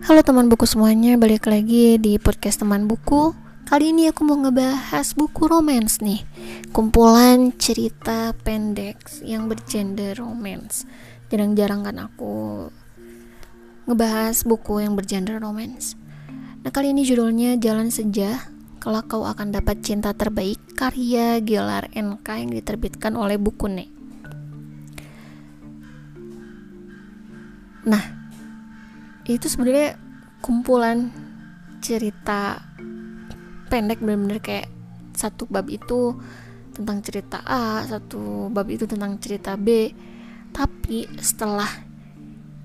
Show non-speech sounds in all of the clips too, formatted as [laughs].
Halo teman buku semuanya, balik lagi di podcast teman buku. Kali ini aku mau ngebahas buku romance nih. Kumpulan cerita pendek yang bergender romance. Jarang-jarang kan aku ngebahas buku yang bergender romance. Nah, kali ini judulnya Jalan Senja. Kalau kau akan dapat cinta terbaik karya Gelar NK yang diterbitkan oleh Bukune. Nah, itu sebenarnya kumpulan cerita pendek bener-bener kayak satu bab itu tentang cerita A, satu bab itu tentang cerita B. Tapi setelah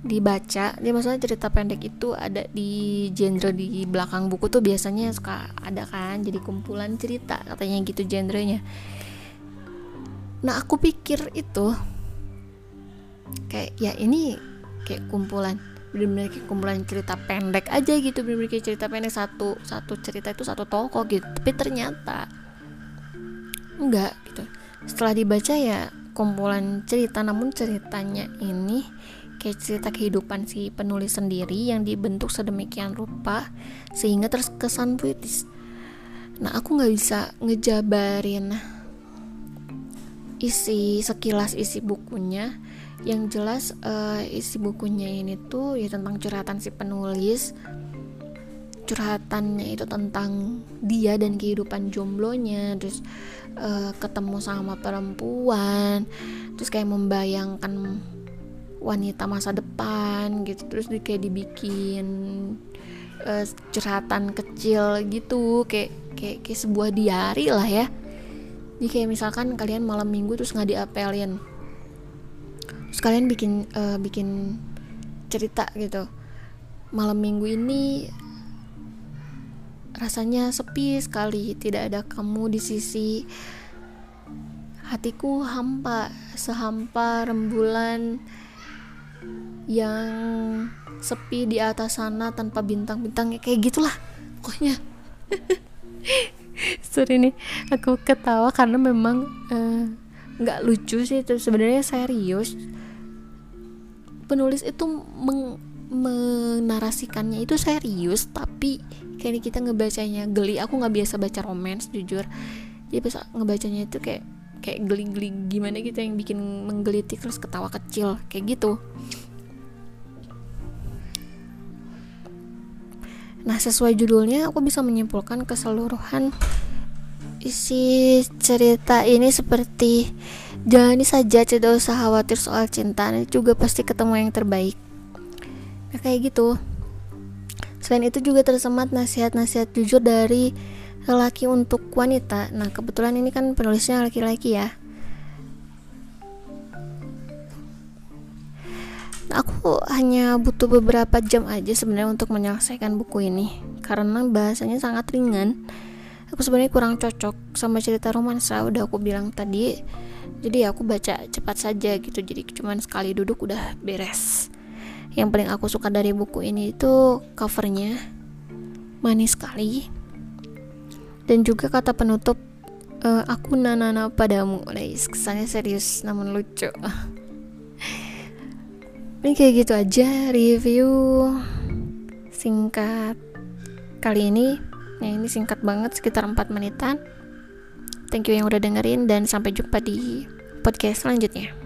dibaca, dia maksudnya cerita pendek itu ada di genre di belakang buku tuh biasanya suka ada kan jadi kumpulan cerita katanya gitu genrenya. Nah, aku pikir itu kayak ya ini kayak kumpulan bener-bener kayak kumpulan cerita pendek aja gitu bener-bener kayak cerita pendek satu satu cerita itu satu toko gitu. Tapi ternyata enggak gitu. Setelah dibaca ya kumpulan cerita namun ceritanya ini kayak cerita kehidupan si penulis sendiri yang dibentuk sedemikian rupa sehingga terkesan puitis. Nah aku nggak bisa ngejabarin isi sekilas isi bukunya. Yang jelas uh, isi bukunya ini tuh ya tentang curhatan si penulis. Curhatannya itu tentang dia dan kehidupan jomblonya. Terus uh, ketemu sama perempuan. Terus kayak membayangkan wanita masa depan gitu. Terus di, kayak dibikin uh, curhatan kecil gitu. Kayak kayak kayak sebuah diari lah ya jadi kayak misalkan kalian malam minggu terus nggak diapelin. Terus kalian bikin uh, bikin cerita gitu. Malam minggu ini rasanya sepi sekali tidak ada kamu di sisi hatiku hampa sehampa rembulan yang sepi di atas sana tanpa bintang-bintang kayak gitulah pokoknya [laughs] [laughs] sorry nih aku ketawa karena memang nggak uh, lucu sih. Itu sebenarnya serius. Penulis itu meng menarasikannya itu serius tapi kayak kita ngebacanya geli. Aku nggak biasa baca romance jujur. Jadi bisa ngebacanya itu kayak kayak geli-geli gimana gitu yang bikin menggelitik terus ketawa kecil kayak gitu nah sesuai judulnya aku bisa menyimpulkan keseluruhan isi cerita ini seperti jalani saja tidak usah khawatir soal cinta ini juga pasti ketemu yang terbaik. Nah, kayak gitu. Selain itu juga tersemat nasihat-nasihat jujur dari lelaki untuk wanita. Nah kebetulan ini kan penulisnya laki-laki ya aku hanya butuh beberapa jam aja sebenarnya untuk menyelesaikan buku ini karena bahasanya sangat ringan. Aku sebenarnya kurang cocok sama cerita romansa udah aku bilang tadi. Jadi aku baca cepat saja gitu jadi cuman sekali duduk udah beres. Yang paling aku suka dari buku ini itu covernya manis sekali. Dan juga kata penutup uh, aku nanana padamu. Guys kesannya serius namun lucu [laughs] ini kayak gitu aja review singkat. Kali ini ya ini singkat banget sekitar 4 menitan. Thank you yang udah dengerin dan sampai jumpa di podcast selanjutnya